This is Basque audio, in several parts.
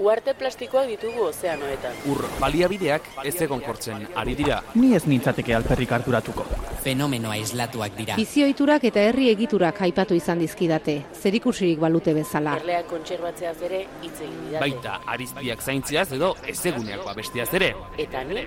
Uarte plastikoak ditugu ozeanoetan. Ur baliabideak ez egon kortzen, ari dira. Ni ez nintzateke alperrik harturatuko. Fenomeno aislatuak dira. Bizioiturak eta herri egiturak aipatu izan dizkidate, zerikusirik balute bezala. Erleak kontserbatzeaz ere hitz egin didate. Baita, ariztiak zaintziaz edo ezeguneak babestiaz ere. Eta ni,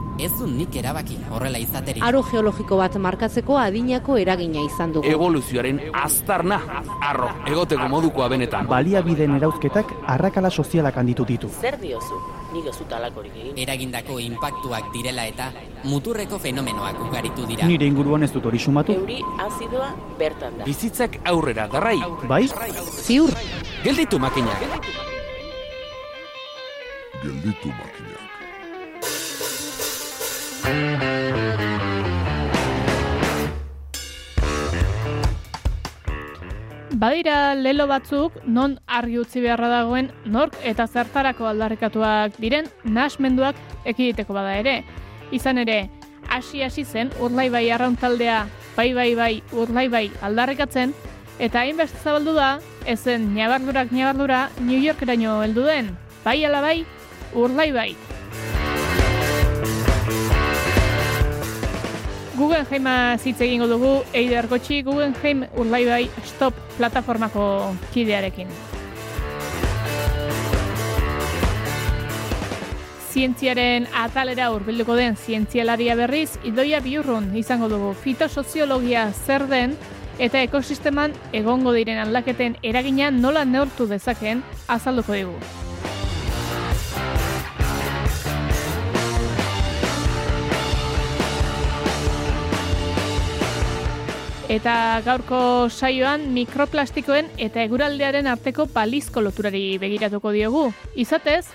Ez du nik erabaki horrela izaterik. Aro geologiko bat markatzeko adinako eragina izan dugu. Evoluzioaren aztarna, arro, egoteko modukoa benetan. Baliabideen erauzketak arrakala sozialak handitu ditu. Zer diozu? Nik ez dut alakorik egin. Eragindako inpaktuak direla eta muturreko fenomenoak ugaritu dira. Nire inguruan ez dut hori sumatu. Euri azidoa bertan da. Bizitzak aurrera, darrai. Bai? Ziur, Gelditu makinak. gelditu makinak. Badira lelo batzuk non argi utzi beharra dagoen nork eta zertarako aldarrikatuak diren nahasmenduak ekiditeko bada ere. Izan ere, hasi hasi zen urlai bai arraun taldea bai bai bai urlai bai aldarrikatzen eta hainbeste zabaldu da ezen nabardurak nabardura New Yorkeraino heldu den. Bai ala bai, urlai bai. Guggenheima zitz egingo dugu Eider Gotxi Guggenheim Urlaibai Stop plataformako kidearekin. Zientziaren atalera hurbilduko den zientzialaria berriz, idoia biurrun izango dugu fitosoziologia zer den eta ekosisteman egongo diren aldaketen eragina nola neurtu dezakeen azalduko digu. Eta gaurko saioan mikroplastikoen eta eguraldearen arteko balizko loturari begiratuko diogu. Izatez,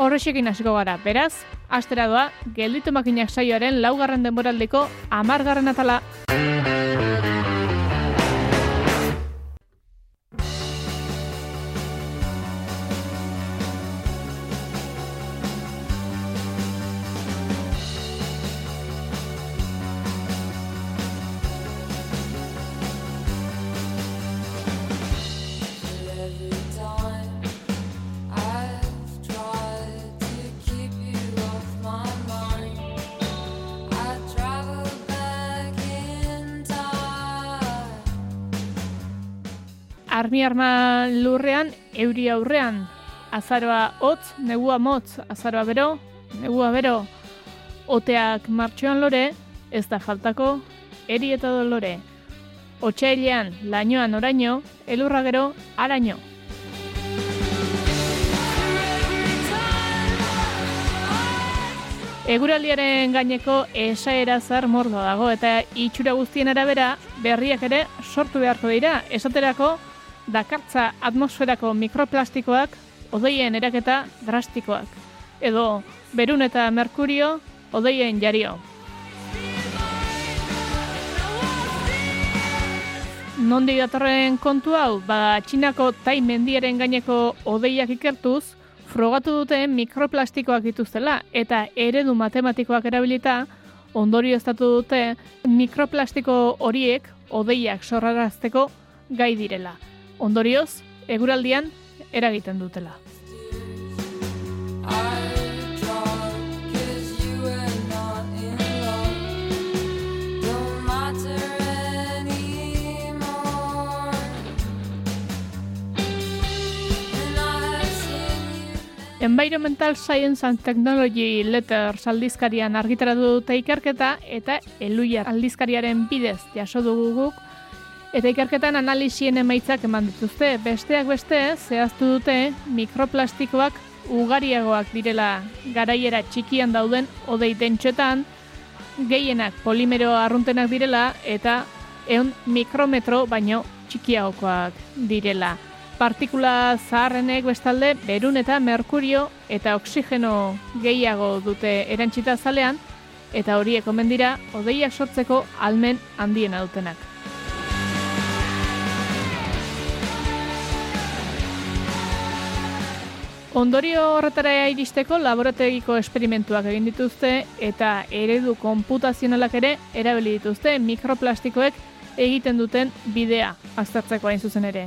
horrexekin hasiko gara. Beraz, astera doa, gelditu makinak saioaren laugarren denboraldeko amargarren atala. Armi arma lurrean, euri aurrean. Azaroa hotz, negua motz, azaroa bero, negua bero. Oteak martxoan lore, ez da faltako, eri eta dolore. Otsailean, lainoan oraino, elurra gero, araño. Eguraldiaren gaineko esaera zar mordo dago eta itxura guztien arabera berriak ere sortu beharko dira. Esaterako dakartza atmosferako mikroplastikoak odeien eraketa drastikoak. Edo berun eta merkurio odeien jario. Nondi datorren kontu hau, ba Txinako tai mendiaren gaineko odeiak ikertuz, frogatu dute mikroplastikoak dituztela eta eredu matematikoak erabilita ondorio estatu dute mikroplastiko horiek odeiak sorrarazteko gai direla. Ondorioz, eguraldian eragiten dutela. Environmental Science and Technology Letters aldizkarian argitaratu dute ikerketa eta eluiar aldizkariaren bidez jaso dugu guk eta ikerketan analisien emaitzak eman dituzte. Besteak beste, zehaztu dute mikroplastikoak ugariagoak direla garaiera txikian dauden odei dentxoetan, gehienak polimero arruntenak direla eta eun mikrometro baino txikiagokoak direla. Partikula zaharrenek bestalde berun eta merkurio eta oksigeno gehiago dute erantzita zalean eta horiek omen dira odeiak sortzeko almen handiena dutenak. Ondorio horretara iristeko laborategiko esperimentuak egin dituzte eta eredu konputazionalak ere erabili dituzte mikroplastikoek egiten duten bidea aztertzeko hain zuzen ere.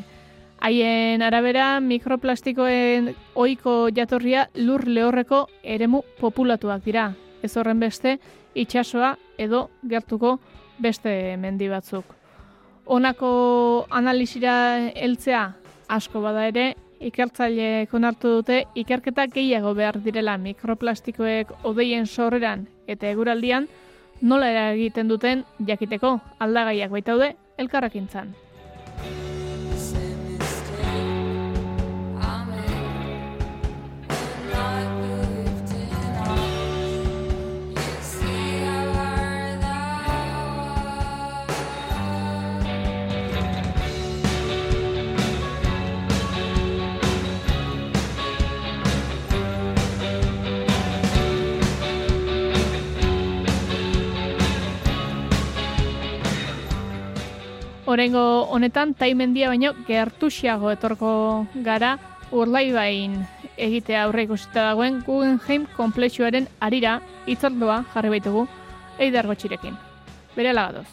Haien arabera mikroplastikoen ohiko jatorria lur lehorreko eremu populatuak dira. Ez horren beste itsasoa edo gertuko beste mendi batzuk. Honako analisira heltzea asko bada ere, ikertzaileek onartu dute ikerketa gehiago behar direla mikroplastikoek odeien sorreran eta eguraldian nola eragiten duten jakiteko aldagaiak baitaude elkarrekintzan. Orengo honetan taimendia baino gertuxiago etorko gara urlaibain egitea aurre ikusita dagoen Guggenheim komplexuaren arira hitzordua jarri baitugu Eider Gotxirekin. Bere lagadoz.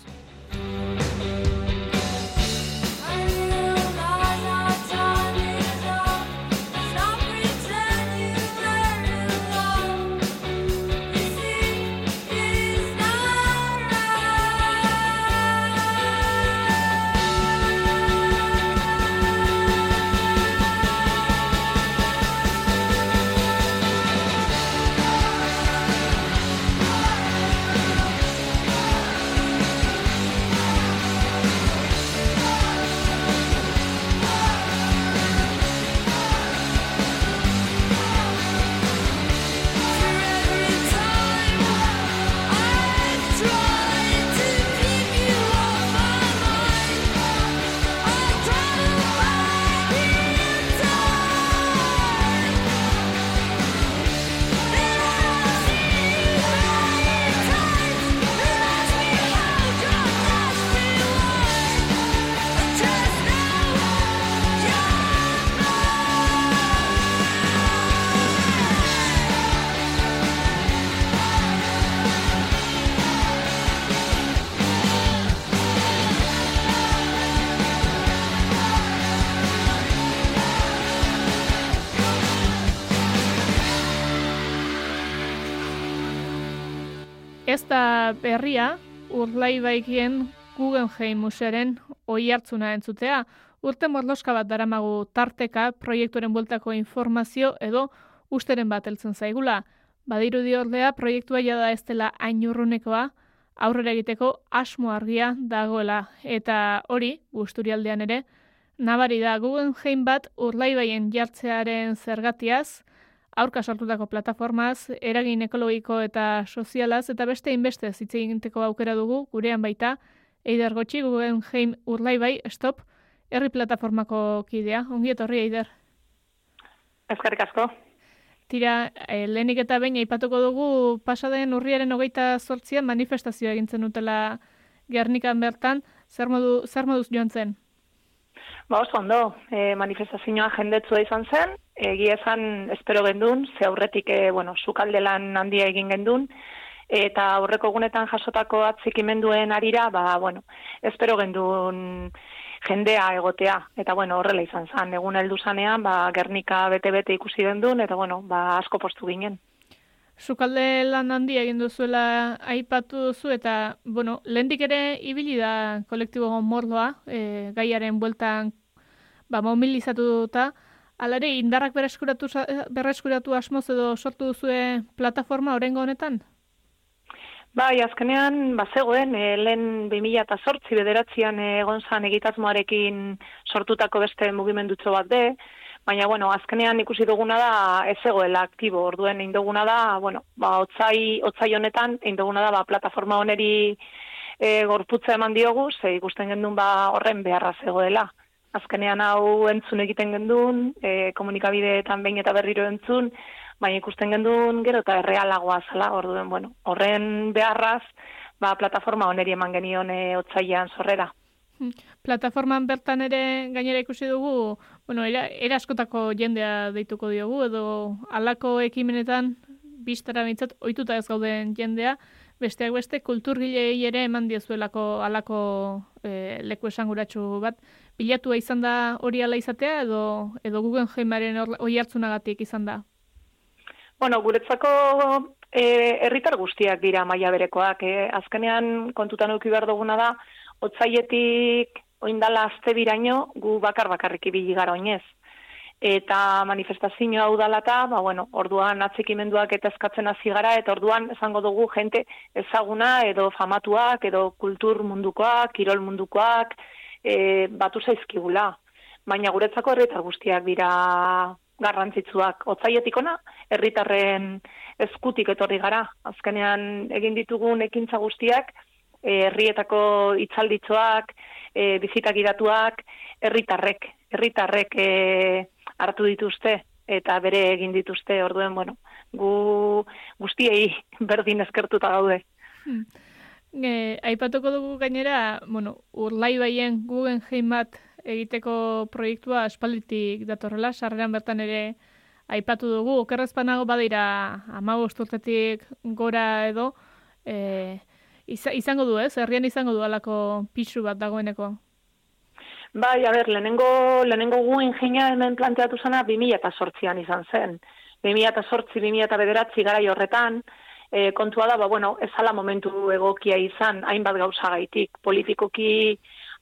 Berria, urlai baikien Guggenheim musearen oi hartzuna entzutea, urte morloska bat daramagu tarteka proiektuaren bueltako informazio edo usteren bat heltzen zaigula. Badirudi ordea proiektua jada ez dela ainurrunekoa, aurrera egiteko asmo argia dagoela eta hori, gusturialdean ere, nabari da Guggenheim bat urlaibaien jartzearen zergatiaz, aurka sortutako plataformaz, eragin ekologiko eta sozialaz, eta beste inbeste hitz egiteko aukera dugu, gurean baita, Eider Gotxi, Guggenheim Urlaibai, stop, herri plataformako kidea. Ongi etorri, Eider. Ezkarrik asko. Tira, eh, lehenik eta behin aipatuko dugu pasaden urriaren hogeita zortzian manifestazioa egintzen dutela Gernikan bertan, zer, modu, zer moduz joan zen? Ba oso ondo, e, manifestazioa jendetzua izan zen, egia esan espero gendun, ze aurretik, e, bueno, sukalde lan handia egin gendun, eta aurreko egunetan jasotako atzikimenduen arira, ba, bueno, espero gendun jendea egotea, eta bueno, horrela izan zen, egun heldu zanean, ba, Gernika bete-bete ikusi gendun, eta bueno, ba, asko postu ginen. Sukalde lan handia egin duzuela aipatu duzu eta, bueno, lehendik ere ibili da kolektibo morloa, e, gaiaren bueltan ba, mobilizatuta, alare indarrak berreskuratu, berreskuratu asmoz edo sortu duzue plataforma orengo honetan? Bai, azkenean, bazegoen, e, lehen 2008 bederatzean egon zan egitasmoarekin sortutako beste mugimendutxo bat de, baina, bueno, azkenean ikusi duguna da ez egoela aktibo, orduen egin duguna da, bueno, ba, otzai, otzai honetan, egin duguna da, ba, plataforma honeri e, gorputza eman diogu, ze ikusten gendun ba, horren beharra zegoela. Azkenean hau entzun egiten gendun, e, komunikabideetan behin eta berriro entzun, baina ikusten gendun gero eta errealagoa zela, orduen, bueno, horren beharraz, ba, plataforma oneri eman genion e, otzaian sorrera. Plataforman bertan ere gainera ikusi dugu, bueno, era, era askotako jendea deituko diogu, edo alako ekimenetan biztara bintzat ohituta ez gauden jendea, besteak beste kulturgileei ere eman diezuelako alako e, leku esanguratsu bat. Bilatua izan da hori ala izatea edo edo Guggenheimaren hori hartzunagatik izan da? Bueno, guretzako eh, herritar guztiak dira maila berekoak. Eh? Azkenean kontutan eduki behar duguna da, otzaietik oindala azte biraino gu bakar bakarrik ibili gara oinez. Eta manifestazio hau dalata, ba, bueno, orduan atzikimenduak eta eskatzen hasi gara, eta orduan esango dugu jente ezaguna edo famatuak, edo kultur mundukoak, kirol mundukoak, e, batu zaizkigula. Baina guretzako herritar guztiak dira garrantzitsuak. Otzaietik ona, herritarren eskutik etorri gara. Azkenean egin ditugun ekintza guztiak, eh, herrietako itzalditzoak, e, bizitak idatuak, herritarrek, herritarrek e, hartu dituzte eta bere egin dituzte orduen, bueno, gu guztiei berdin eskertuta gaude. Hmm. E, aipatuko dugu gainera, bueno, urlai baien Guggenheim bat egiteko proiektua aspalditik datorrela, sarreran bertan ere aipatu dugu, okerrezpanago badira amagost urtetik gora edo, e, izango du ez, herrian izango du alako pixu bat dagoeneko? Bai, a ber, lehenengo, lehenengo gu ingenia hemen planteatu zena 2008an izan zen. 2008-2008 bederatzi gara horretan, e, kontua da, ba, bueno, ez ala momentu egokia izan, hainbat gauza gaitik, politikoki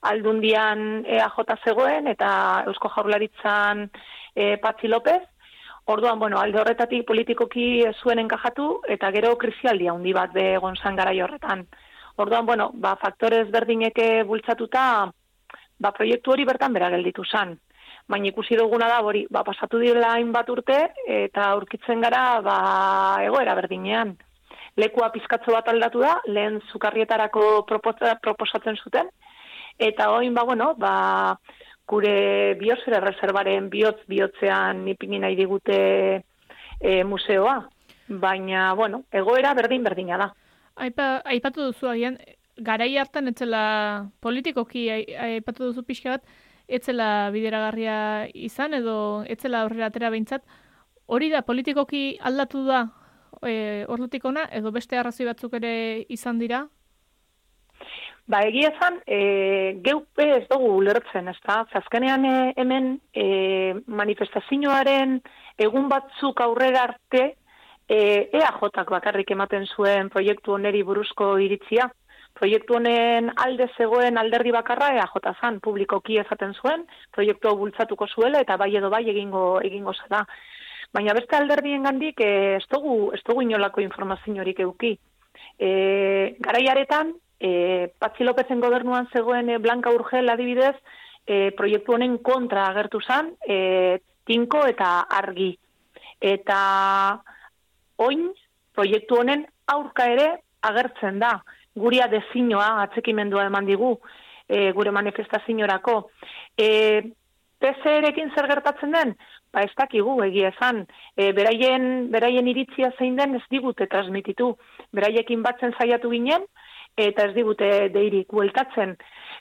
aldundian EAJ zegoen, eta Eusko Jaurlaritzan e, Patzi López, Orduan, bueno, alde horretatik politikoki zuen enkajatu, eta gero krisialdia handi bat be egon zan gara horretan. Orduan, bueno, ba, faktorez berdineke bultzatuta, ba, proiektu hori bertan bera gelditu zan. Baina ikusi duguna da, hori, ba, pasatu direla hainbat urte, eta aurkitzen gara, ba, egoera berdinean. Lekua pizkatzo bat aldatu da, lehen zukarrietarako proposatzen zuten, eta oin, ba, bueno, ba, gure biosfera reservaren bihotz bihotzean ipini nahi digute e, museoa. Baina, bueno, egoera berdin-berdina da. Aipa, aipatu duzu agian, garai hartan etzela politikoki aipatu duzu pixka bat, etzela bideragarria izan edo etzela aurrera atera behintzat, hori da politikoki aldatu da e, ordutik ona, edo beste arrazoi batzuk ere izan dira, Ba, egia esan, e, geupe ez dugu ulertzen, ez da? Zazkenean e, hemen e, manifestazioaren egun batzuk aurrera arte e, EAJak bakarrik ematen zuen proiektu oneri buruzko iritzia. Proiektu honen alde zegoen alderdi bakarra EAJ zan, publikoki ezaten zuen, proiektu bultzatuko zuela eta bai edo bai egingo egingo zera. Baina beste alderdien gandik e, ez dugu, ez dugu inolako informaziorik euki. E, garaiaretan, e, Patxi Lopezen gobernuan zegoen e, Blanca Urgel adibidez, e, proiektu honen kontra agertu zan, e, tinko eta argi. Eta oin, proiektu honen aurka ere agertzen da. Guria dezinoa atzekimendua eman digu e, gure manifestazioarako. E, PCR-ekin zer gertatzen den? Ba, ez dakigu egia esan. E, beraien, beraien iritzia zein den ez digute transmititu. Beraiekin batzen saiatu ginen, eta ez digute deirik bueltatzen.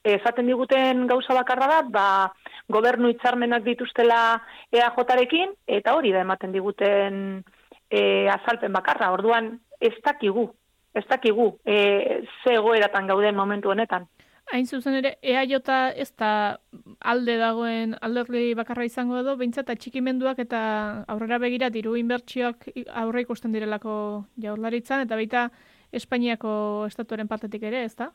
Ezaten diguten gauza bakarra da, ba, gobernu hitzarmenak dituztela EAJarekin, eta hori da ematen diguten e, azalpen bakarra. Orduan, ez dakigu, ez dakigu, e, ze egoeratan gauden momentu honetan. Hain zuzen ere, EAJ ez da alde dagoen alderdi bakarra izango edo, behintzat atxikimenduak eta aurrera begira diru inbertsioak aurre ikusten direlako jaurlaritzan, eta baita Espainiako estatuaren partetik ere, ez da?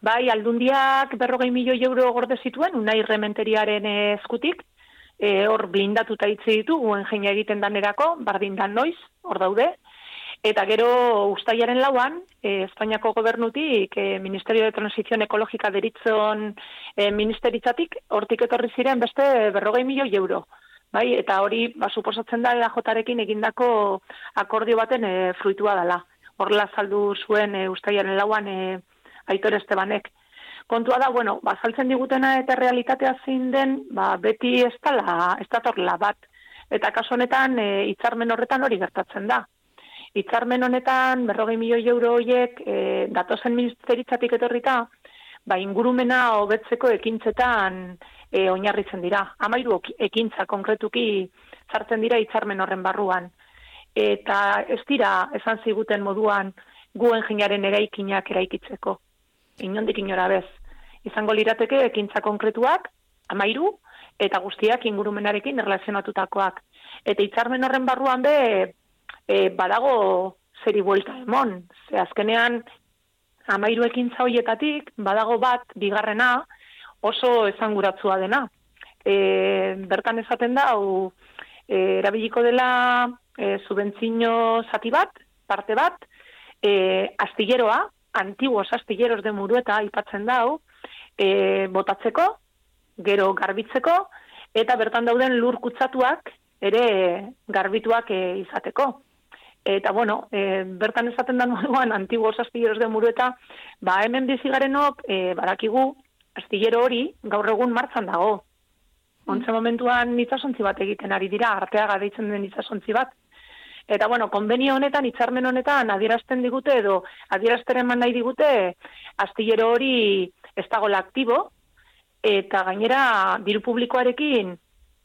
Bai, aldundiak berrogei milioi euro gorde zituen, unai rementeriaren eskutik, e, hor blindatuta hitzi ditu, guen jeina egiten danerako, bardin dan noiz, hor daude, eta gero ustaiaren lauan, e, Espainiako gobernutik, e, Ministerio de Transición Ekologika deritzon e, ministeritzatik, hortik etorri ziren beste berrogei milioi euro. Bai, eta hori, ba, suposatzen da, eajotarekin egindako akordio baten e, fruitua dela horrela saldu zuen e, ustaiaren lauan e, Aitor Estebanek. Kontua da, bueno, ba, saltzen digutena eta realitatea zein den, ba, beti ez dala, ez bat. Eta kaso honetan, e, hitzarmen horretan hori gertatzen da. Hitzarmen honetan, berrogei milioi euro horiek, e, datozen ministeritzatik etorrita, ba, ingurumena hobetzeko ekintzetan e, oinarritzen dira. Amairu ekintza konkretuki sartzen dira hitzarmen horren barruan. Eta ez dira esan ziguten moduan gu enginaren eraikinak eraikitzeko. Inondik inora bez. Izango lirateke ekintza konkretuak, amairu, eta guztiak ingurumenarekin erlazionatutakoak. Eta hitzarmen horren barruan be, e, badago zeri buelta emon. Ze azkenean, amairu ekintza hoietatik, badago bat, bigarrena, oso esanguratzua dena. E, bertan esaten da, hau, e, erabiliko dela e, subentzino zati bat, parte bat, e, astilleroa, antiguos astilleros de murueta aipatzen dau, e, botatzeko, gero garbitzeko, eta bertan dauden lur kutsatuak ere garbituak e, izateko. Eta, bueno, e, bertan esaten da moduan antiguos astilleros de murueta, ba, hemen bizigarenok, e, badakigu, astillero hori gaur egun martzan dago. Ontze momentuan itsasontzi bat egiten ari dira, arteaga deitzen den itsasontzi bat. Eta, bueno, konbenio honetan, hitzarmen honetan, adierazten digute edo adierazteren eman nahi digute, astillero hori ez dagoela aktibo, eta gainera diru publikoarekin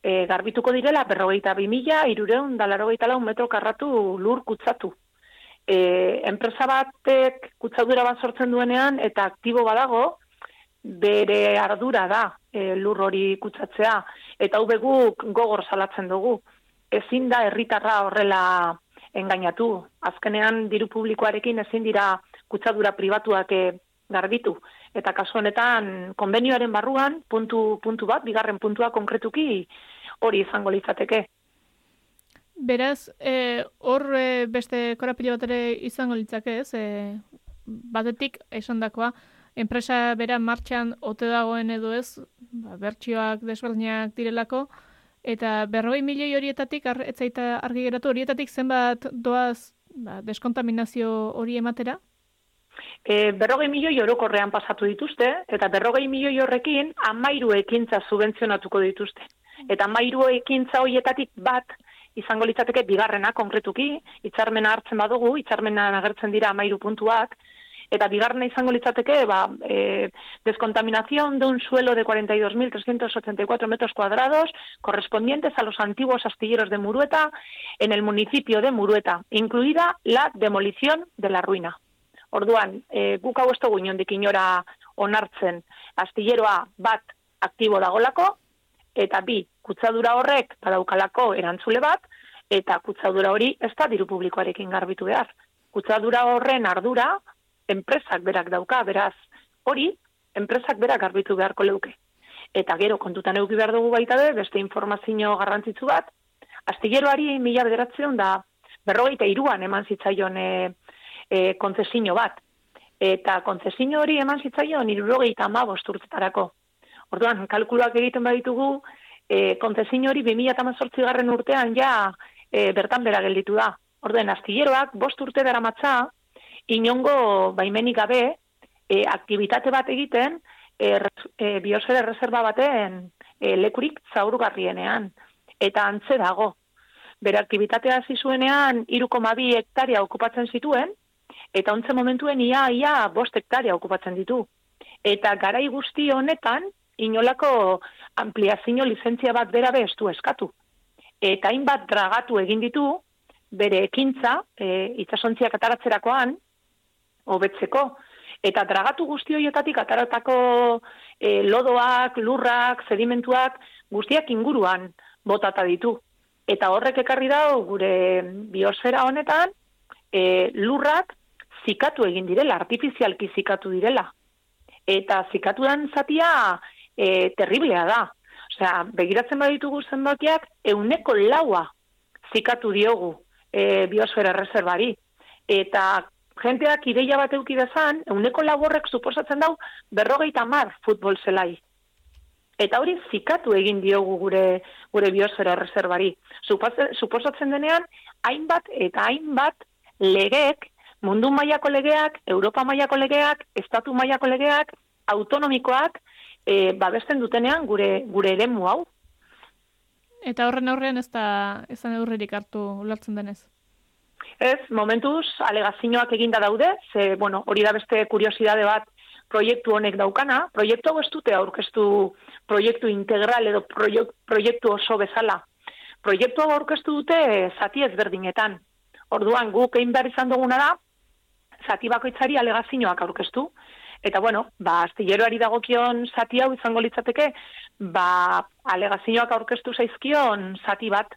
e, garbituko direla berrogeita bi mila, irureun, dalarogeita lau metro karratu lur kutsatu. E, enpresa batek kutsadura bat sortzen duenean eta aktibo badago, bere ardura da e, lur hori kutsatzea. Eta hau guk gogor salatzen dugu. Ezin da herritarra horrela engainatu. Azkenean diru publikoarekin ezin dira kutsadura pribatuak e, garbitu. Eta kasu honetan konbenioaren barruan puntu, puntu bat, bigarren puntua konkretuki hori izango litzateke. Beraz, e, hor e, beste korapilo bat ere izango litzake ez, e, batetik esandakoa, enpresa bera martxan ote dagoen edo ez, ba, bertsioak desberdinak direlako, eta berrogei milioi horietatik, ar, ez zaita argi geratu, horietatik zenbat doaz ba, deskontaminazio hori ematera? E, berrogei milioi orokorrean pasatu dituzte, eta berrogei milioi horrekin amairu ekintza subentzionatuko dituzte. Eta amairu ekintza horietatik bat izango litzateke bigarrena konkretuki, hitzarmena hartzen badugu, hitzarmenan agertzen dira amairu puntuak, eta bigarrena izango litzateke, ba, eh, descontaminación de un suelo de 42.384 metros cuadrados correspondientes a los antiguos astilleros de Murueta en el municipio de Murueta, incluida la demolición de la ruina. Orduan, e, guk hau ez dugu inondik inora onartzen astilleroa bat aktibo dagolako, eta bi, kutsadura horrek badaukalako erantzule bat, eta kutsadura hori ez da diru publikoarekin garbitu behar. Kutsadura horren ardura, enpresak berak dauka, beraz, hori, enpresak berak garbitu beharko leuke. Eta gero, kontutan euki behar dugu baita be, beste informazio garrantzitsu bat, astilleroari mila bederatzen da, berrogeita iruan eman zitzaion e, e, kontzesino bat. Eta kontzesino hori eman zitzaion irurogeita ama bosturtetarako. Orduan, kalkuluak egiten baditugu, e, kontzesino hori 2018 garren urtean ja e, bertan bera gelditu da. Orduan, astilleroak bost urte dara matza, inongo baimenik gabe, e, aktivitate bat egiten, e, e, biosfera reserva baten e, lekurik zaurgarrienean. Eta antze dago. Bere aktibitatea hasi zuenean 3,2 hektaria okupatzen zituen, eta ontze momentuen ia, ia bost hektaria okupatzen ditu. Eta garai guzti honetan, inolako ampliazio lizentzia bat bera be ez du eskatu. Eta hainbat dragatu egin ditu, bere ekintza, e, itsasontziak ataratzerakoan, hobetzeko. Eta dragatu guzti horietatik ataratako e, lodoak, lurrak, sedimentuak, guztiak inguruan botata ditu. Eta horrek ekarri dau gure biosfera honetan, e, lurrak zikatu egin direla, artifizialki zikatu direla. Eta zikatudan zatia e, terriblea da. Osea, begiratzen baditugu zenbakiak, euneko laua zikatu diogu e, biosfera reservari. Eta jenteak ideia bat euki dezan, euneko laborrek suposatzen dau berrogeita mar futbol zelai. Eta hori zikatu egin diogu gure gure biosfera reservari. Suposatzen, denean, hainbat eta hainbat legeek, mundu mailako legeak, Europa mailako legeak, estatu mailako legeak, autonomikoak, e, babesten dutenean gure gure eremu hau. Eta horren aurrean ez da ez da neurririk hartu ulertzen denez. Ez, momentuz, alegazioak eginda daude, ze, bueno, hori da beste kuriosidade bat proiektu honek daukana, proiektu hau ez dute aurkeztu proiektu integral edo proiek- proiektu oso bezala. Proiektu hau aurkeztu dute zati ezberdinetan. Orduan, guk egin behar izan duguna da, zati bakoitzari alegazioak aurkeztu. Eta bueno, ba, astilleroari dagokion zati hau izango litzateke, ba, alegazioak aurkeztu zaizkion zati bat.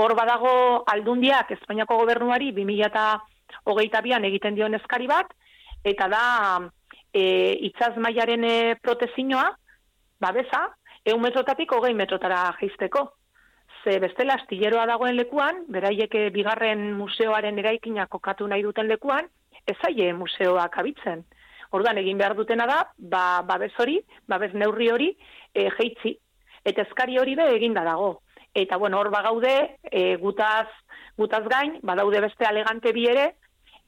Hor badago aldundiak Espainiako gobernuari 2022an egiten dion eskari bat, eta da e, itzaz mailaren e, protezinoa, babesa, eun metrotatik hogei metrotara jaisteko. Ze bestela astilleroa dagoen lekuan, beraiek eh, bigarren museoaren eraikina kokatu nahi duten lekuan, ez zaie museoak abitzen. Orduan egin behar dutena da, ba, babes hori, babes neurri hori, e, jeitzi. Eta eskari hori be eginda dago. Eta bueno, hor bagaude, e, gutaz, gutaz gain, badaude beste alegante bi ere,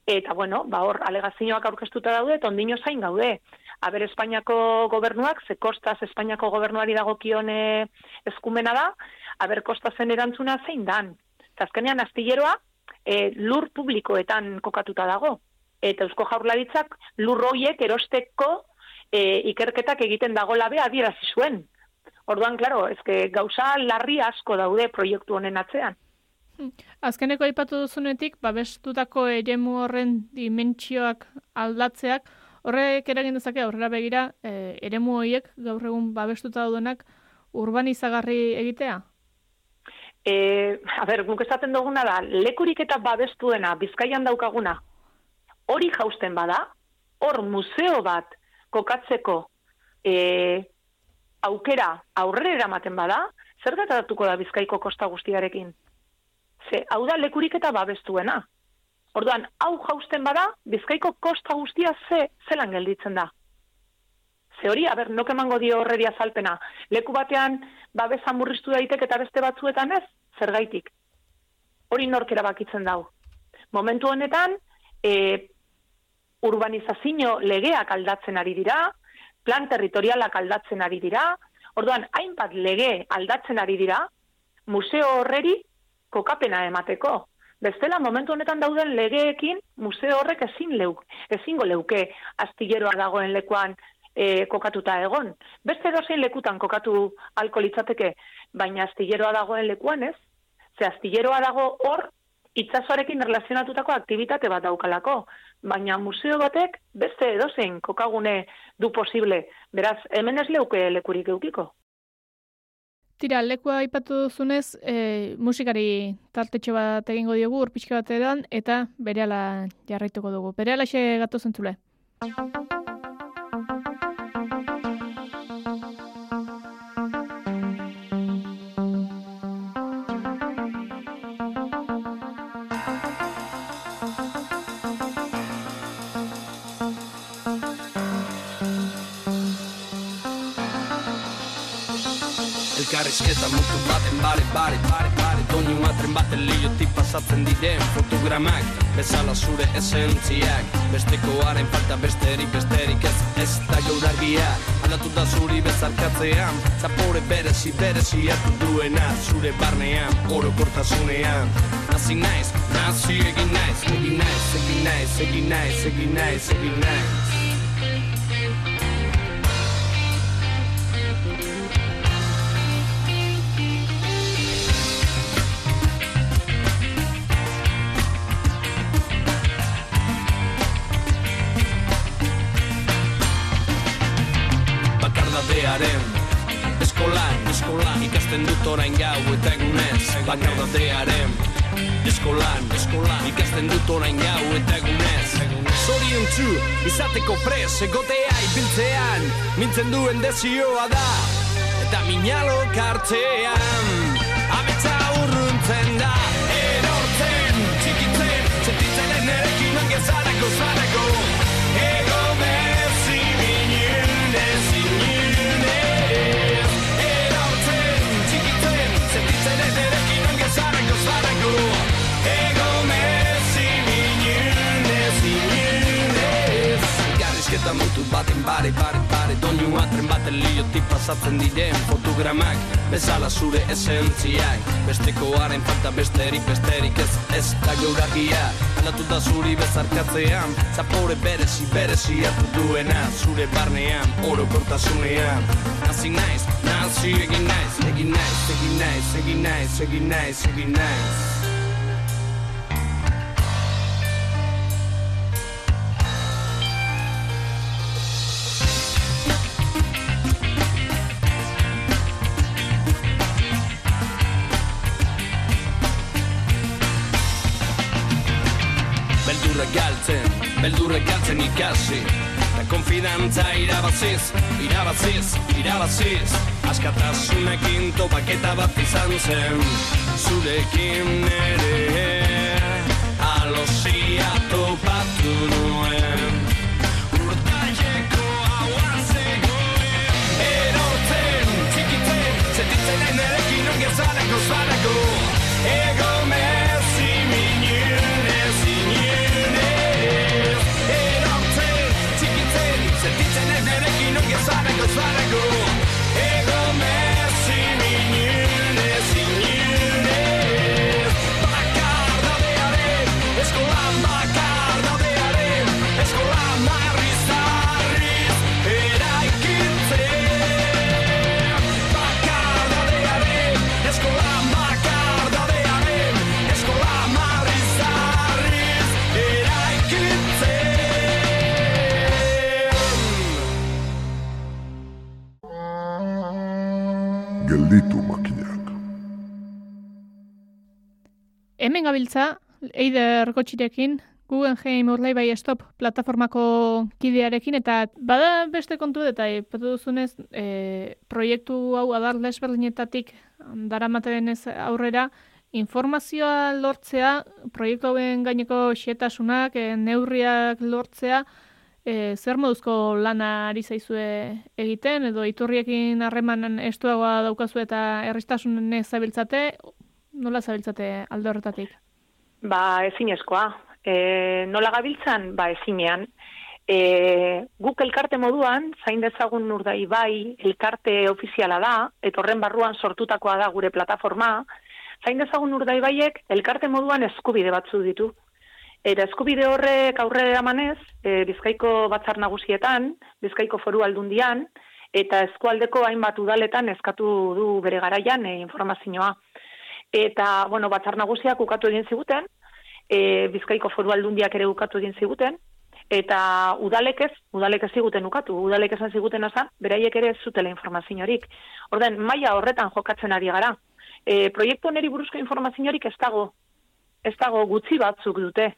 eta bueno, ba hor alegazioak aurkeztuta daude, eta ondino zain gaude. Aber Espainiako gobernuak, ze kostaz Espainiako gobernuari dagokion e, eskumena da, aber kostazen erantzuna zein dan. Eta azkenean astilleroa e, lur publikoetan kokatuta dago. Eta Eusko Jaurlaritzak lur hoiek erosteko e, ikerketak egiten dago labe adierazi zuen. Orduan, claro, eske gauza larri asko daude proiektu honen atzean. Azkeneko aipatu duzunetik, babestutako eremu horren dimentsioak aldatzeak, horrek eragin dezake aurrera begira, e, eremu horiek gaur egun babestuta daudenak urbanizagarri egitea? E, a ber, guk esaten duguna da, lekurik eta babestuena bizkaian daukaguna, hori jausten bada, hor museo bat kokatzeko e, aukera aurrera eramaten bada, zer gertatuko da bizkaiko kosta guztiarekin? Ze, hau da lekurik eta babestuena. Orduan, hau jausten bada, bizkaiko kosta guztia ze, zelan gelditzen da. Ze hori, aber, nok emango dio horreri azalpena. Leku batean, babesa murriztu daiteke eta beste batzuetan ez, zergaitik. Hori nork erabakitzen dau. Momentu honetan, e, urbanizazio legeak aldatzen ari dira, plan territorialak aldatzen ari dira, orduan, hainbat lege aldatzen ari dira, museo horreri kokapena emateko. Bestela, momentu honetan dauden legeekin, museo horrek ezin leuk, ezingo leuke astilleroa dagoen lekuan e, kokatuta egon. Beste dozein lekutan kokatu alko litzateke, baina astilleroa dagoen lekuan ez, ze astilleroa dago hor itsasoarekin relazionatutako aktivitate bat daukalako, baina museo batek beste edozein kokagune du posible, beraz, hemen ez leuke lekurik eukiko. Tira, lekua aipatu duzunez, e, musikari tartetxo bat egingo diogu, urpixka bat edan, eta berehala jarraituko dugu. Berehala xe gatu zentzule. Elkarrizketa mutu baten bare, bare, bare, bare Doinu atren baten liotik pasatzen diren fotogramak Bezala zure esentziak Bestekoaren falta besterik, besterik ez Ez da gaur argia Aldatu da zuri bezarkatzean Zapore berezi, berezi hartu duena Zure barnean, orokortasunean Nazi naiz, nazi egin naiz Egin naiz, egin naiz, egin naiz, egin naiz, egin naiz orain gau eta egunez Bakardadearen Eskolan, eskolan. Ikasten dut orain gau eta egunez Zorion txu, izateko pres, egotea ibiltzean Mintzen duen dezioa da, eta minalo kartzean Abetza urruntzen da, Garrizketa mutu baten bare, bare, bare. Doinu atren baten liotik pasatzen diren fotogramak. Bezala zure esentziak Bestekoaren falta besterik besterik ez ez da geuragia Aldatu da zuri bezarkatzean Zapore berezi berezi hartu duena. Zure barnean, orokortasunean Nazi naiz, nazi egin naiz Egin naiz, egin naiz, egin naiz, egin naiz, egin naiz ikasi. Da konfidantza irabaziz, irabaziz, irabaziz. Askatasunekin topaketa bat izan zen Zurekin ere. Alosia topatu nuen. Haua zegoen. Erotzen, txikitzen, sentitzen nahi nerekin ongi zarako Hemen gabiltza, Eider Gotxirekin, Guggenheim Urlaibai Stop plataformako kidearekin, eta bada beste kontu eta ipatu duzunez, e, proiektu hau adar desberdinetatik daramaten ez aurrera, informazioa lortzea, proiektu hauen gaineko xetasunak, e, neurriak lortzea, e, zer moduzko lana ari zaizue egiten, edo iturriekin harreman estuagoa daukazu eta erristasunen zabiltzate, nola zabiltzate alde horretatik? Ba, ezinezkoa. E, nola gabiltzan? Ba, ezinean. E, guk elkarte moduan, zain dezagun urdai bai, elkarte ofiziala da, eta horren barruan sortutakoa da gure plataforma, zain dezagun urdai baiek elkarte moduan eskubide batzu ditu. Eta eskubide horrek aurre eramanez, e, Bizkaiko batzar nagusietan, Bizkaiko foru aldundian, eta eskualdeko hainbat udaletan eskatu du bere garaian e, informazioa. Eta, bueno, batzar nagusiak ukatu egin ziguten, e, Bizkaiko foru aldundiak ere ukatu egin ziguten, eta udalek ez, udalek ez ziguten ukatu, udalek esan ziguten azan, beraiek ere ez zutela informaziorik. Orden, maila horretan jokatzen ari gara. E, proiektu oneri buruzko informaziorik ez dago, ez dago gutxi batzuk dute.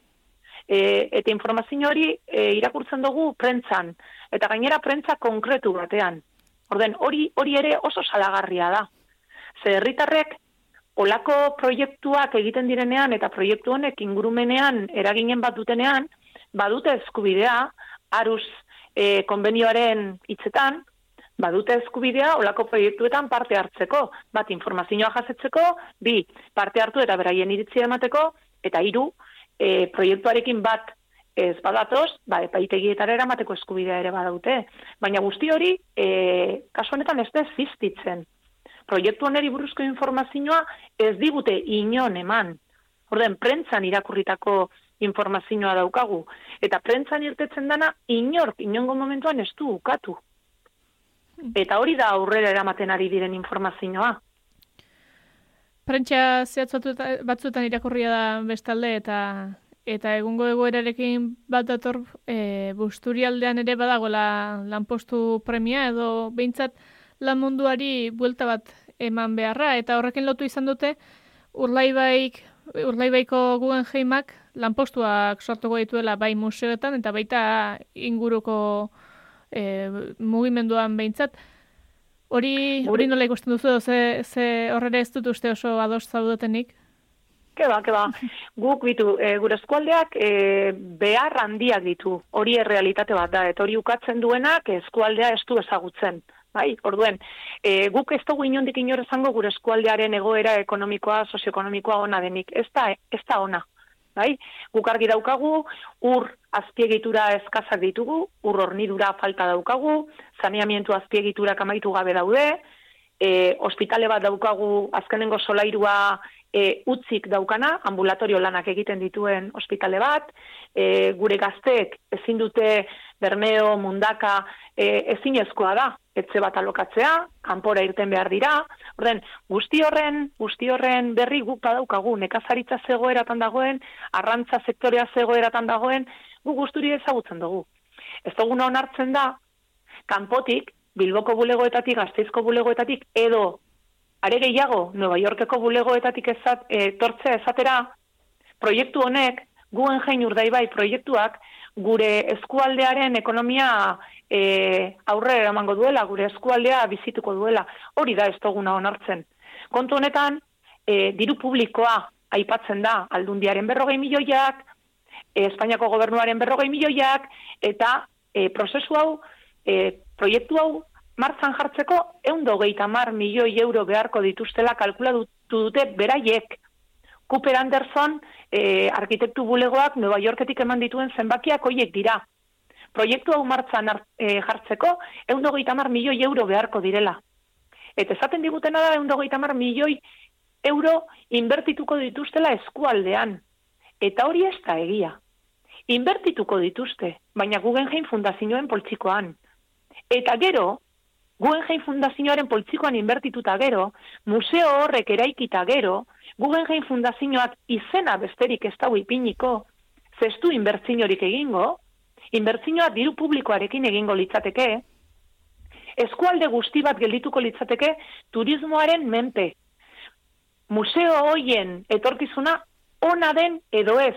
E, eta informazio hori e, irakurtzen dugu prentzan, eta gainera prentza konkretu batean. Orden, hori hori ere oso salagarria da. Ze herritarrek olako proiektuak egiten direnean eta proiektu honek ingurumenean eraginen bat dutenean, badute eskubidea, aruz e, konbenioaren hitzetan, badute eskubidea olako proiektuetan parte hartzeko, bat informazioa jasetzeko, bi, parte hartu eta beraien iritzia emateko, eta hiru, e, proiektuarekin bat ez badatoz, ba, epaitegietara eramateko eskubidea ere badaute. Baina guzti hori, e, kasu honetan ez da existitzen. Proiektu oneri buruzko informazioa ez digute inon eman. Orden, prentzan irakurritako informazioa daukagu. Eta prentzan irtetzen dana, inork, inongo momentuan ez du ukatu. Eta hori da aurrera eramaten ari diren informazioa. Prentsa zehatzatu batzuetan irakurria da bestalde eta eta egungo egoerarekin bat dator e, busturialdean ere badagoela lanpostu premia edo behintzat lan munduari buelta bat eman beharra eta horrekin lotu izan dute Urlaibaik Urlaibaiko Guggenheimak lanpostuak sortuko dituela bai museoetan eta baita inguruko e, mugimenduan behintzat. Hori, hori nola ikusten duzu, ze, ze horrela ez dut uste oso ados zaudetenik? Keba, keba. Guk bitu, e, gure eskualdeak e, behar handiak ditu. Hori errealitate bat da, eta hori ukatzen duenak eskualdea ez du ezagutzen. Bai, orduen, e, guk ez dugu inondik inor esango gure eskualdearen egoera ekonomikoa, sozioekonomikoa ona denik. Ez da, ez da ona. Bai? Guk argi daukagu, ur azpiegitura eskazak ditugu, ur hornidura falta daukagu, saneamientu azpiegiturak amaitu gabe daude, e, ospitale bat daukagu azkenengo solairua e, utzik daukana, ambulatorio lanak egiten dituen ospitale bat, e, gure gazteek ezin dute Bermeo, Mundaka, e, ezinezkoa da, etxe bat alokatzea, kanpora irten behar dira, orden, guzti horren, guzti horren berri guk badaukagu, nekazaritza zegoeratan dagoen, arrantza sektorea zegoeratan dagoen, gu guzturi ezagutzen dugu. Ez duguna onartzen da, kanpotik, Bilboko bulegoetatik, Gasteizko bulegoetatik, edo are gehiago, Nueva Yorkeko bulegoetatik ezat, e, tortzea esatera, proiektu honek, guen jein urdaibai proiektuak, gure eskualdearen ekonomia e, aurrera eramango duela, gure eskualdea bizituko duela. Hori da ez duguna onartzen. Kontu honetan, e, diru publikoa aipatzen da, aldundiaren berrogei milioiak, e, Espainiako gobernuaren berrogei milioiak, eta e, prozesu hau, e, proiektu hau, martzan jartzeko, eundo geita mar milioi euro beharko dituztela kalkulatu dute beraiek. Cooper Anderson, e, arkitektu bulegoak Nueva Yorketik eman dituen zenbakiak hoiek dira. Proiektu hau martzan e, jartzeko, eundo geita mar milioi euro beharko direla. Eta esaten digutena da, eundo geita mar milioi euro inbertituko dituztela eskualdean. Eta hori ez da egia. Inbertituko dituzte, baina Guggenheim fundazioen poltsikoan. Eta gero, Guggenheim fundazioaren poltsikoan inbertituta gero, museo horrek eraikita gero, Guggenheim fundazioak izena besterik ez dau ipiniko, zestu inbertziniorik egingo, inbertzinioa diru publikoarekin egingo litzateke, eskualde guzti bat geldituko litzateke turismoaren menpe. Museo hoien etorkizuna ona den edo ez,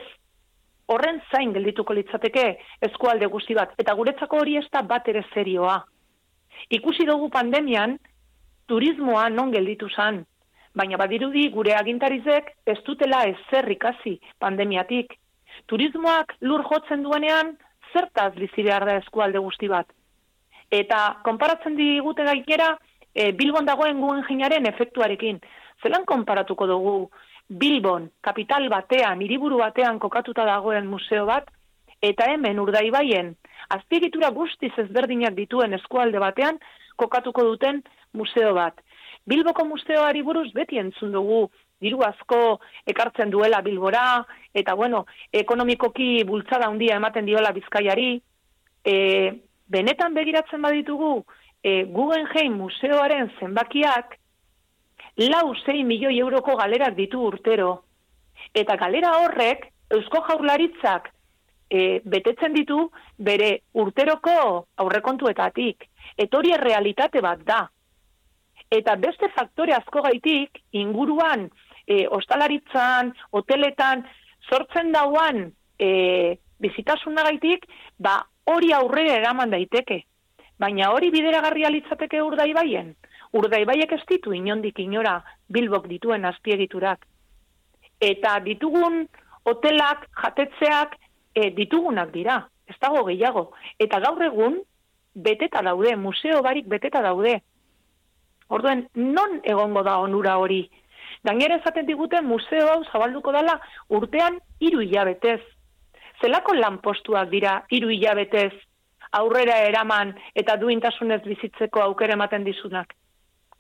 horren zain geldituko litzateke eskualde guzti bat, eta guretzako hori ez da bat ere serioa. Ikusi dugu pandemian, turismoa non gelditu zan, baina badirudi gure agintarizek ez dutela ezer ikasi pandemiatik. Turismoak lur jotzen duenean, zertaz bizi behar da eskualde guzti bat. Eta konparatzen digute gaikera, e, Bilbon dagoen guen jinaren efektuarekin. Zelan konparatuko dugu Bilbon, kapital batean, hiriburu batean kokatuta dagoen museo bat, eta hemen urdaibaien, azpiegitura guztiz ezberdinak dituen eskualde batean, kokatuko duten museo bat. Bilboko museoari buruz beti entzun dugu, diru asko ekartzen duela Bilbora, eta bueno, ekonomikoki bultzada handia ematen diola Bizkaiari, e, benetan begiratzen baditugu, e, Guggenheim museoaren zenbakiak, lau 6 milioi euroko galerak ditu urtero. Eta galera horrek, Eusko Jaurlaritzak e, betetzen ditu bere urteroko aurrekontuetatik. Eta hori realitate bat da. Eta beste faktore asko gaitik, inguruan, e, ostalaritzan, hoteletan, sortzen dauan e, bizitasunagaitik, ba hori aurrera eraman daiteke. Baina hori bideragarria litzateke urdaibaien. Urdaibaiek ez ditu inondik inora bilbok dituen azpiegiturak. Eta ditugun hotelak, jatetzeak, e, ditugunak dira. Ez dago gehiago. Eta gaur egun, beteta daude, museo barik beteta daude. Orduen, non egongo da onura hori? Gainera esaten digute museo hau zabalduko dela urtean hiru hilabetez. Zelako lanpostuak dira hiru hilabetez aurrera eraman eta duintasunez bizitzeko aukera ematen dizunak.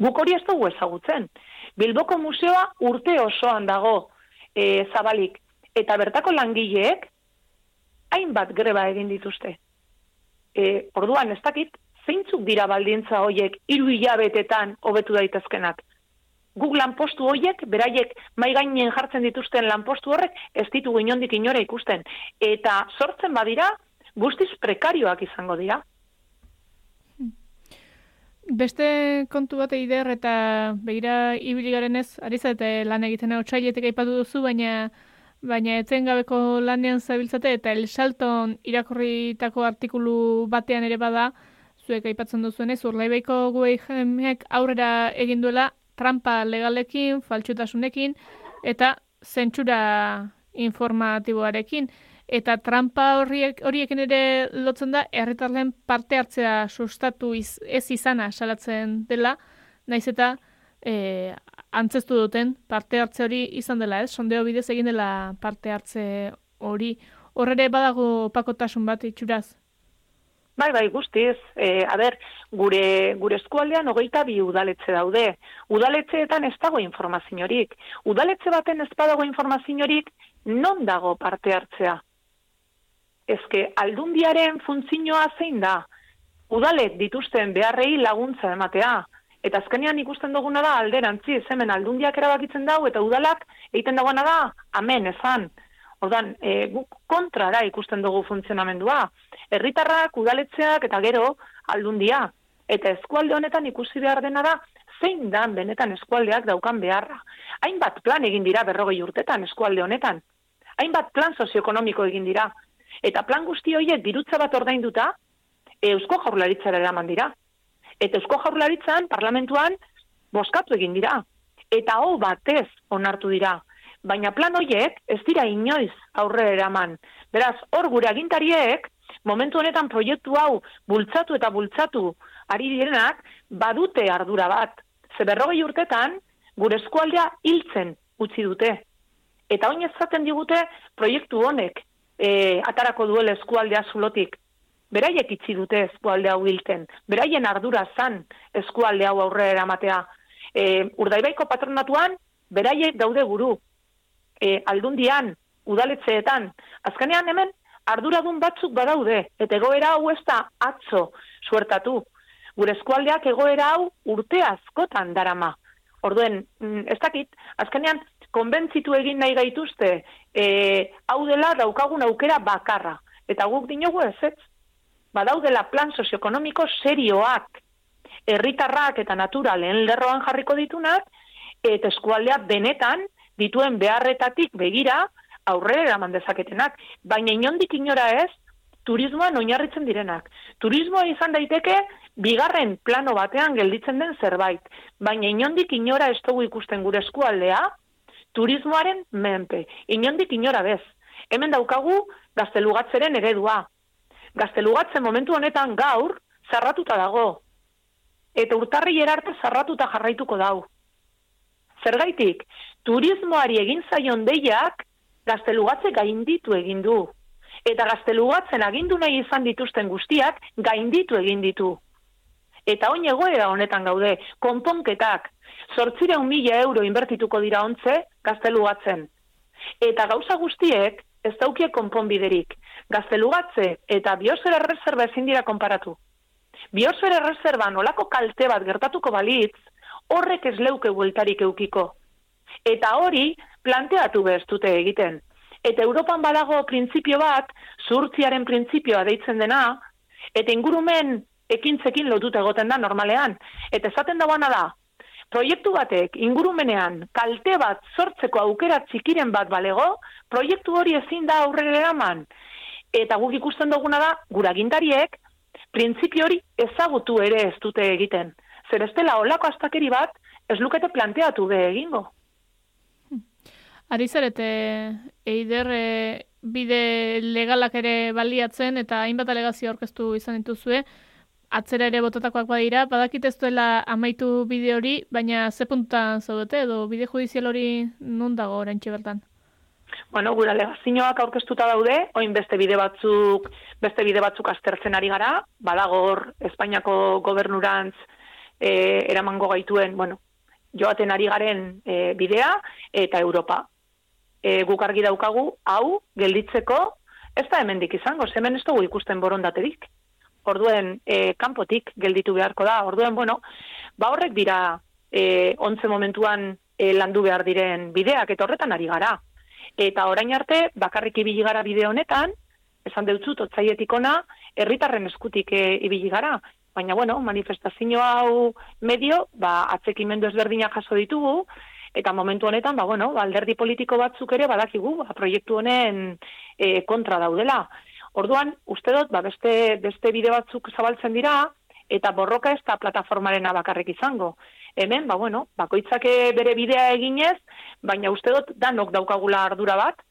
Guk hori ez dugu ezagutzen. Bilboko museoa urte osoan dago e, zabalik. Eta bertako langileek hainbat greba egin dituzte. E, orduan, ez dakit, zeintzuk dira baldintza hoiek hiru hilabetetan hobetu daitezkenak. Guk lanpostu hoiek, beraiek mai gainen jartzen dituzten lanpostu horrek, ez ditugu inondik inora ikusten. Eta sortzen badira, guztiz prekarioak izango dira. Beste kontu bat eider eta begira ibili garenez, ari zarete lan egiten otsailetik aipatu duzu, baina baina etzen gabeko lanean zabiltzate eta El Salton irakurritako artikulu batean ere bada, zuek aipatzen duzuenez, urlaibaiko guei jemek aurrera egin duela trampa legalekin, faltsutasunekin eta zentsura informatiboarekin. Eta trampa horiek, horiekin ere lotzen da, herritarren parte hartzea sustatu iz, ez izana salatzen dela, naiz eta e, antzestu duten parte hartze hori izan dela, ez? Sondeo bidez egin dela parte hartze hori. Horre ere badago pakotasun bat itxuraz? Bai, bai, guztiz. E, a ber, gure, gure eskualdean hogeita bi udaletxe daude. Udaletxeetan ez dago informaziorik. Udaletxe baten ez badago informaziorik, non dago parte hartzea? Ezke, aldundiaren funtzioa zein da? Udalet dituzten beharrei laguntza ematea. Eta azkenean ikusten duguna da alderantziz, hemen aldundiak erabakitzen dau eta udalak egiten dagoena da, amen, ezan. Ordan, e, guk kontrara ikusten dugu funtzionamendua. Herritarrak, udaletzeak eta gero aldundia. Eta eskualde honetan ikusi behar dena da, zein dan benetan eskualdeak daukan beharra. Hainbat plan egin dira berrogei urtetan eskualde honetan. Hainbat plan sozioekonomiko egin dira. Eta plan guzti horiek dirutza bat ordainduta, eusko jaurlaritzara eraman dira. Eta eusko jaurlaritzan, parlamentuan, boskatu egin dira. Eta hau batez onartu dira. Baina plan horiek ez dira inoiz aurre eraman. Beraz, hor gure agintariek, momentu honetan proiektu hau bultzatu eta bultzatu ari direnak, badute ardura bat. Ze berrogei urtetan, gure eskualdea hiltzen utzi dute. Eta oin ezaten digute proiektu honek e, atarako duela eskualdea zulotik. Beraiek itzi dute eskualde hau hilten. Beraien ardura zan eskualde hau aurrera eramatea. E, urdaibaiko patronatuan, beraiek daude guru. E, aldundian, udaletzeetan. Azkenean hemen, arduradun batzuk badaude. Eta egoera hau ez da atzo suertatu. Gure eskualdeak egoera hau urte askotan darama. Orduen, mm, ez dakit, azkenean, konbentzitu egin nahi gaituzte, e, hau dela daukagun aukera bakarra. Eta guk dinogu ez ez, badaudela plan sozioekonomiko serioak, herritarrak eta natura lehen lerroan jarriko ditunak, eta eskualdea benetan dituen beharretatik begira aurrera eraman dezaketenak. Baina inondik inora ez, turismoan oinarritzen direnak. Turismoa izan daiteke bigarren plano batean gelditzen den zerbait. Baina inondik inora ez dugu ikusten gure eskualdea, turismoaren menpe. Inondik inora bez. Hemen daukagu gaztelugatzeren eredua. Gaztelugatzen momentu honetan gaur, zarratuta dago. Eta urtarri erarte zarratuta jarraituko dau. Zergaitik, turismoari egin zaion deiak gaztelugatze gainditu egin du. Eta gaztelugatzen agindu nahi izan dituzten guztiak gainditu egin ditu. Eta oin egoera honetan gaude, konponketak, sortzireun mila euro inbertituko dira ontze gaztelugatzen. Eta gauza guztiek ez daukie konponbiderik. Gaztelugatze eta biosfera reserva ezin dira konparatu. Biosfera reservan olako kalte bat gertatuko balitz, horrek ez leuke bueltarik eukiko. Eta hori planteatu behar dute egiten. Eta Europan badago printzipio bat, zurtziaren printzipioa deitzen dena, eta ingurumen ekintzekin lotuta egoten da normalean. Eta esaten dagoana da, proiektu batek ingurumenean kalte bat sortzeko aukera txikiren bat balego, proiektu hori ezin da aurrera eraman. Eta guk ikusten duguna da, guragintariek, printzipio hori ezagutu ere ez dute egiten. Zer ez dela olako astakeri bat, ez lukete planteatu be egingo. Ari zarete, eider e, bide legalak ere baliatzen eta hainbat alegazio aurkeztu izan dituzue, atzera ere botatakoak badira, badakit ez duela amaitu bide hori, baina ze puntan zaudete edo bide judizial hori nun dago oraintxe bertan? Bueno, gure alegazioak aurkeztuta daude, oin beste bide batzuk, beste bide batzuk aztertzen ari gara, badagor Espainiako gobernurantz e, eramango gaituen, bueno, joaten ari garen e, bidea eta Europa. E, guk argi daukagu, hau, gelditzeko, ez da hemendik izango, hemen ez dugu ikusten borondaterik. Orduen, e, kanpotik gelditu beharko da. Orduen, bueno, ba horrek dira e, ontze momentuan e, landu behar diren bideak, eta horretan ari gara. Eta orain arte, bakarrik ibili gara bide honetan, esan deutzut, otzaietik ona, herritarren eskutik e, ibili gara. Baina, bueno, manifestazio hau medio, ba, atzekimendu ezberdinak jaso ditugu, eta momentu honetan, ba, bueno, alderdi politiko batzuk ere badakigu, ba, proiektu honen e, kontra daudela. Orduan, uste dut, ba, beste, beste bide batzuk zabaltzen dira, eta borroka ez da plataformarena bakarrik izango. Hemen, ba, bueno, bakoitzak bere bidea eginez, baina uste dut danok daukagula ardura bat,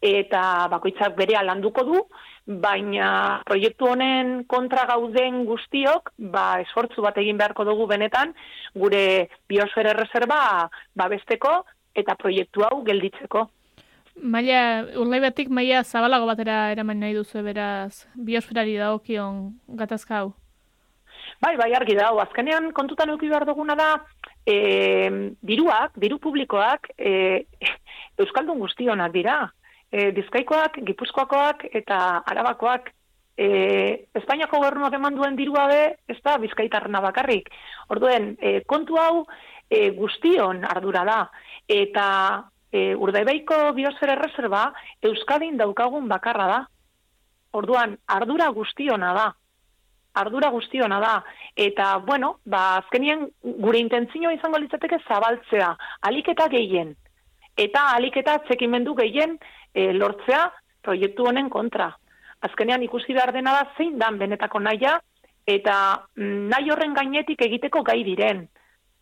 eta bakoitzak bere landuko du, baina proiektu honen kontra gauden guztiok, ba, esfortzu bat egin beharko dugu benetan, gure biosfera reserva babesteko eta proiektu hau gelditzeko. Maila, urlaibatik maila zabalago batera eraman nahi duzu beraz, biosferari dagokion gatazka hau. Bai, bai, argi da, azkenean kontutan eduki behar duguna da, e, diruak, diru publikoak, e, Euskaldun guztionak dira. E, Bizkaikoak, Gipuzkoakoak eta Arabakoak, e, Espainiako gobernuak eman duen dirua be, ez da Bizkaitarrena bakarrik. Orduen, e, kontu hau e, guztion ardura da. Eta e, Urdaibaiko biosfera erreserba Euskadin daukagun bakarra da. Orduan, ardura guztiona da ardura guztiona da. Eta, bueno, ba, azkenien gure intentzioa izango litzateke zabaltzea, aliketa gehien. Eta aliketa txekimendu gehien e, lortzea proiektu honen kontra. Azkenean ikusi behar dena da zein dan benetako naia, eta mm, nahi horren gainetik egiteko gai diren.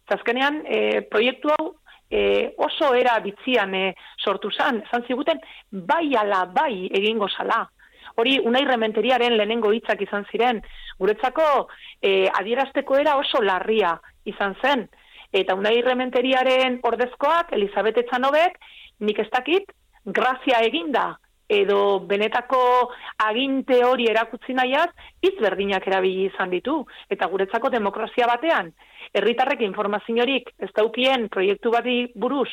Azkenean, e, proiektu hau e, oso era bitzian e, sortu zan, esan ziguten, bai ala bai egingo zala hori unai rementeriaren lehenengo hitzak izan ziren. Guretzako e, adierazteko era oso larria izan zen. Eta unai rementeriaren ordezkoak, Elizabeth Etxanobek, nik ez dakit, grazia eginda, edo benetako aginte hori erakutsi nahiaz, hitz berdinak erabili izan ditu. Eta guretzako demokrazia batean, herritarrek informaziorik ez daukien proiektu bati buruz,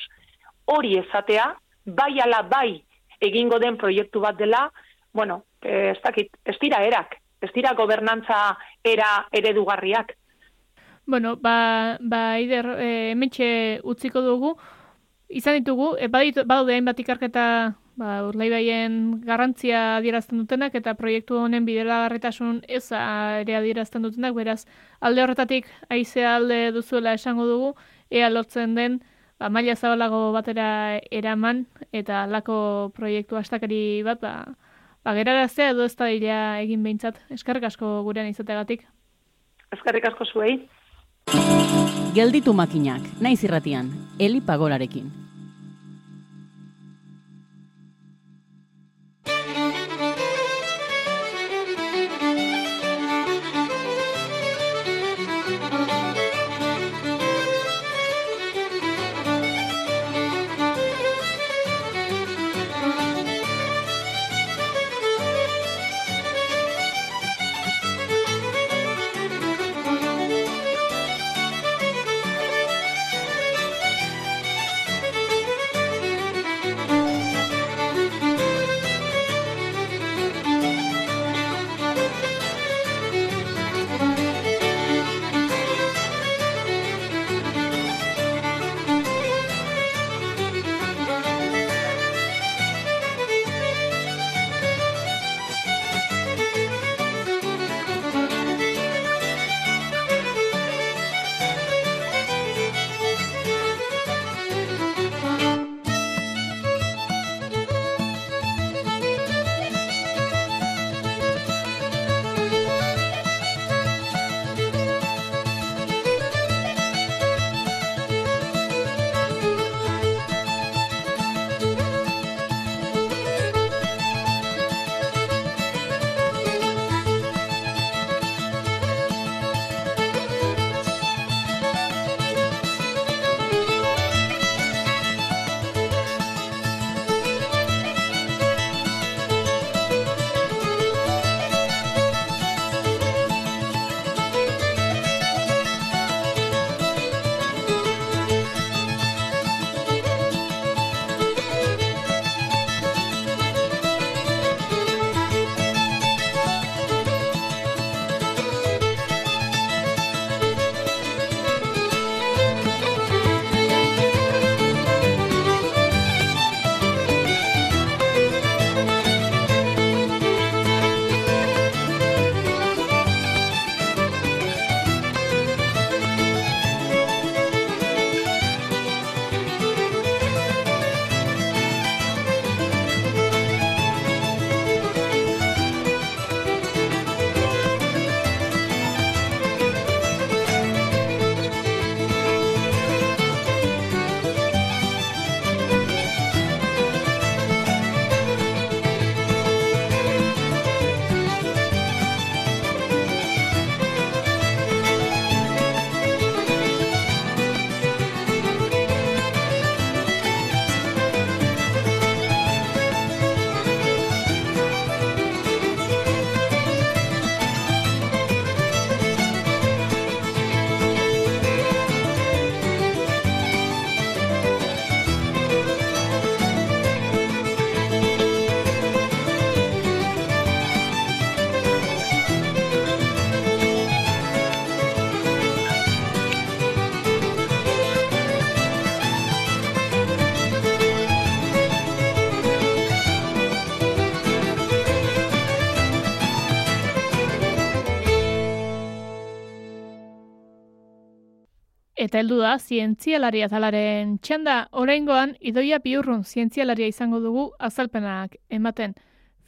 hori esatea, bai ala bai egingo den proiektu bat dela, bueno, eh, ez dakit, ez dira erak, ez dira gobernantza era eredugarriak. Bueno, ba, ba Ider, e, hementxe utziko dugu, izan ditugu, e, badit, badaude hainbat ikarketa ba, urlaibaien garrantzia adierazten dutenak eta proiektu honen bideragarritasun eza ere adierazten dutenak, beraz, alde horretatik aizea alde duzuela esango dugu, ea lortzen den, ba, maila zabalago batera eraman, eta alako proiektu astakari bat, ba, ba, geraraztea edo ez da egin behintzat. Eskerrik asko gurean izategatik. Eskerrik asko zuei. Gelditu makinak, naiz irratian, Eli Pagolarekin. Eta heldu da zientzialaria talaren txanda oraingoan idoia biurrun zientzialaria izango dugu azalpenak ematen.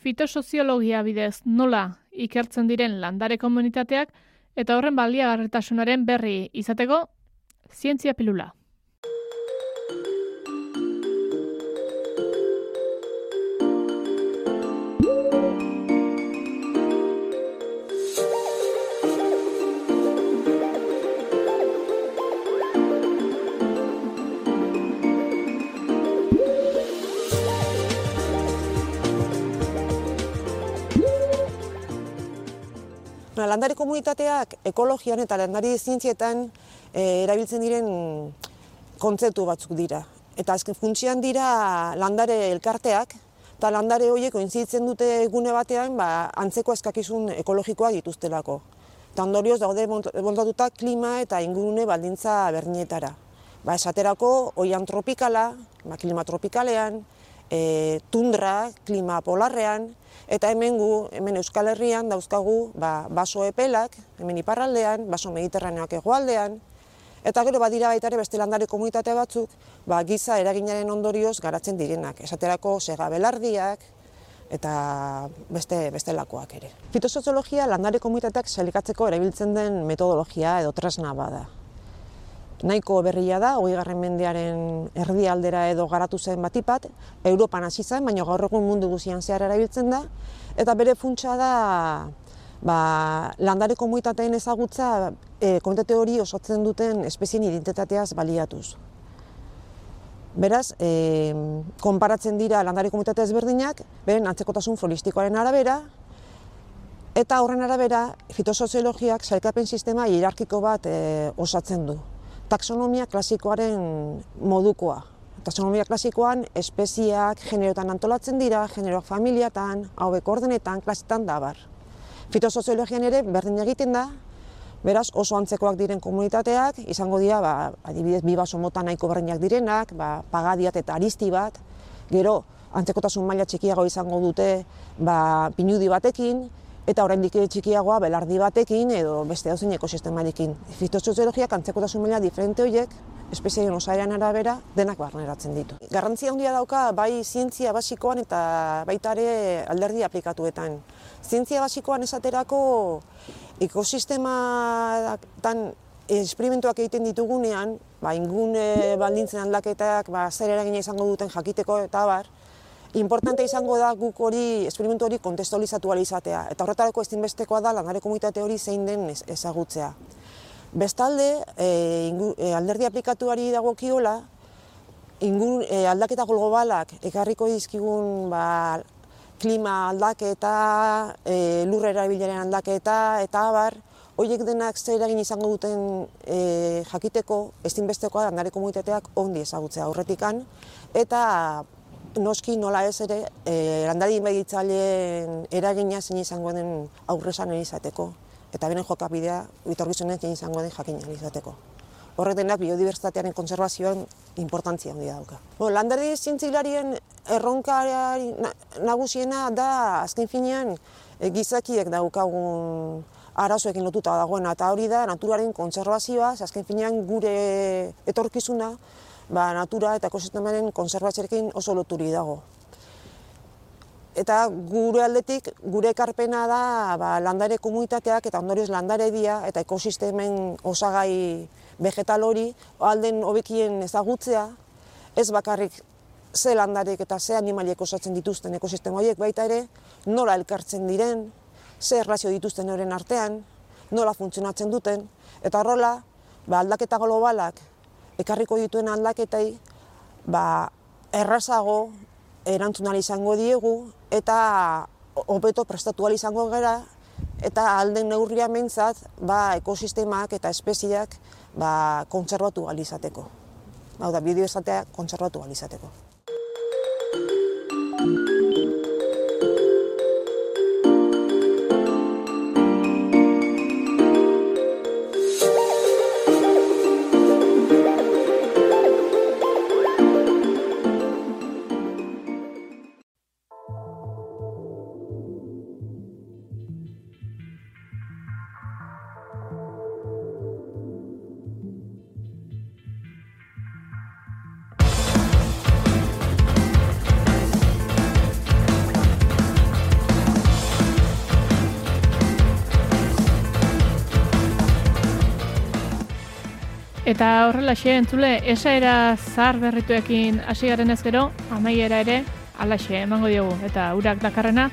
Fitosoziologia bidez nola ikertzen diren landare komunitateak eta horren baliagarritasunaren berri izateko zientzia pilula. Ba, landare komunitateak ekologian eta landari zientzietan e, erabiltzen diren kontzeptu batzuk dira. Eta azken funtsian dira landare elkarteak, eta landare horiek ointzitzen dute gune batean ba, antzeko eskakizun ekologikoak dituztelako. Eta ondorioz daude montatuta klima eta ingurune baldintza bernietara. Ba, esaterako, oian tropikala, ba, klima tropikalean, e, tundra, klima polarrean, eta hemen gu, hemen Euskal Herrian dauzkagu ba, baso epelak, hemen iparraldean, baso mediterraneoak egoaldean, eta gero badira baita ere beste landare komunitate batzuk, ba, giza eraginaren ondorioz garatzen direnak, esaterako sega belardiak, eta beste bestelakoak ere. Fitosoziologia landare komunitateak sailkatzeko erabiltzen den metodologia edo tresna bada nahiko berria da, hogei garren mendearen erdialdera edo garatu zen batipat, Europan hasi zen, baina gaur egun mundu guzian zehar erabiltzen da, eta bere funtsa da ba, landare komunitateen ezagutza e, komunitate hori osatzen duten espezien identitateaz baliatuz. Beraz, e, konparatzen dira landare komunitate ezberdinak, beren antzekotasun floristikoaren arabera, eta horren arabera fitosoziologiak sailkapen sistema hierarkiko bat e, osatzen du taxonomia klasikoaren modukoa. Taxonomia klasikoan espeziak generotan antolatzen dira, generoak familiatan, hauek ordenetan, klasetan dabar. Fitosoziologian ere berdin egiten da, beraz oso antzekoak diren komunitateak, izango dira, ba, adibidez, bi baso mota nahiko berdinak direnak, ba, pagadiat eta aristi bat, gero antzekotasun maila txikiago izango dute ba, pinudi batekin, eta oraindik txikiagoa belardi batekin edo beste dozein ekosistemarekin. Fitosoziologiak antzekotasun maila diferente horiek, espezieen osaian arabera, denak barneratzen ditu. Garrantzia handia dauka bai zientzia basikoan eta baita ere alderdi aplikatuetan. Zientzia basikoan esaterako ekosistematan esperimentuak egiten ditugunean, ba, ingune baldintzen aldaketak ba, zer eragina izango duten jakiteko eta bar, Importante izango da guk hori, esperimentu hori kontestualizatu izatea, eta horretarako ezinbestekoa da landare komunitate hori zein den ezagutzea. Bestalde, e, ingu, e, alderdi aplikatuari dagokiola, ingun, e, aldaketa globalak ekarriko dizkigun ba, klima aldaketa, e, lurra erabilaren aldaketa, eta abar, horiek denak zer eragin izango duten e, jakiteko, ezinbestekoa da landare komunitateak ondi ezagutzea aurretikan, eta noski nola ez ere, e, landari meditzaileen eragina zein izango den aurresan izateko. Eta beren jokabidea, bitorgizunen zein izango den jakin izateko. Horrek denak biodibertsitatearen konservazioan importantzia handia dauka. Bo, landari zintzilarien erronka nagusiena da, azken finean, e, gizakiek daukagun arazoekin lotuta dagoena, eta hori da naturaren konservazioa, azken finean gure etorkizuna, ba, natura eta ekosistemaren konserbatzerekin oso loturi dago. Eta gure aldetik, gure ekarpena da ba, landare komunitateak eta ondorioz landare dia eta ekosistemen osagai vegetal hori alden hobekien ezagutzea, ez bakarrik ze landarek eta ze animaliek osatzen dituzten ekosistema horiek baita ere, nola elkartzen diren, ze erlazio dituzten horren artean, nola funtzionatzen duten, eta horrela, ba, aldaketa globalak ekarriko dituen aldaketai ba, errazago erantzun izango diegu eta hobeto prestatu izango gara eta alden neurria mentzat ba, ekosistemak eta espeziak ba, kontserbatu alizateko. Hau da, biodibertsitatea kontserbatu alizateko. Eta horrela xe, entzule, esaera zahar berrituekin hasi garen ez gero, amaiera ere, alaxe, emango diogu. Eta urak dakarrena,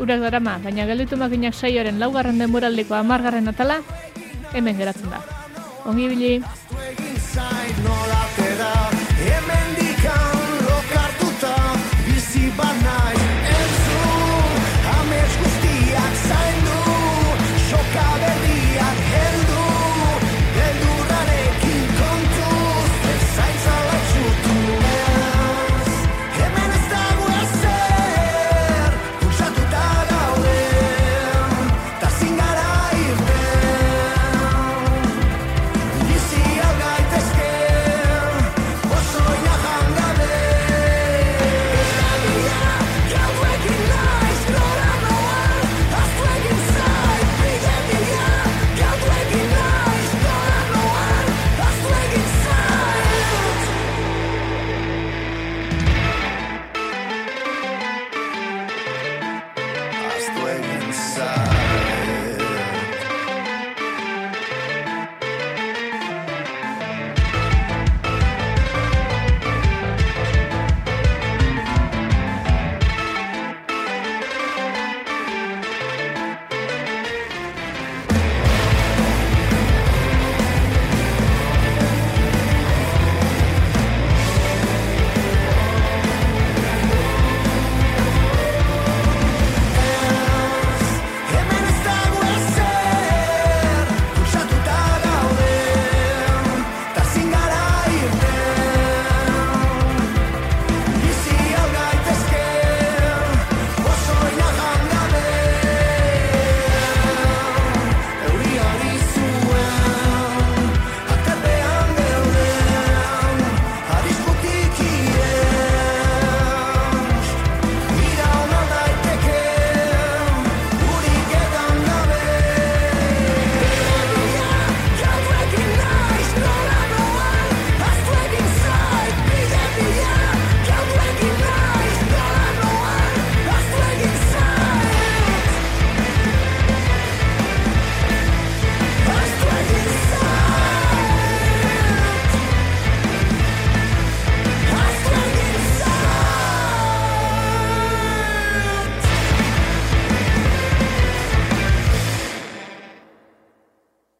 urak darama, baina gelditu makinak saioaren laugarren denboraldiko amargarren atala, hemen geratzen da. Ongi bili.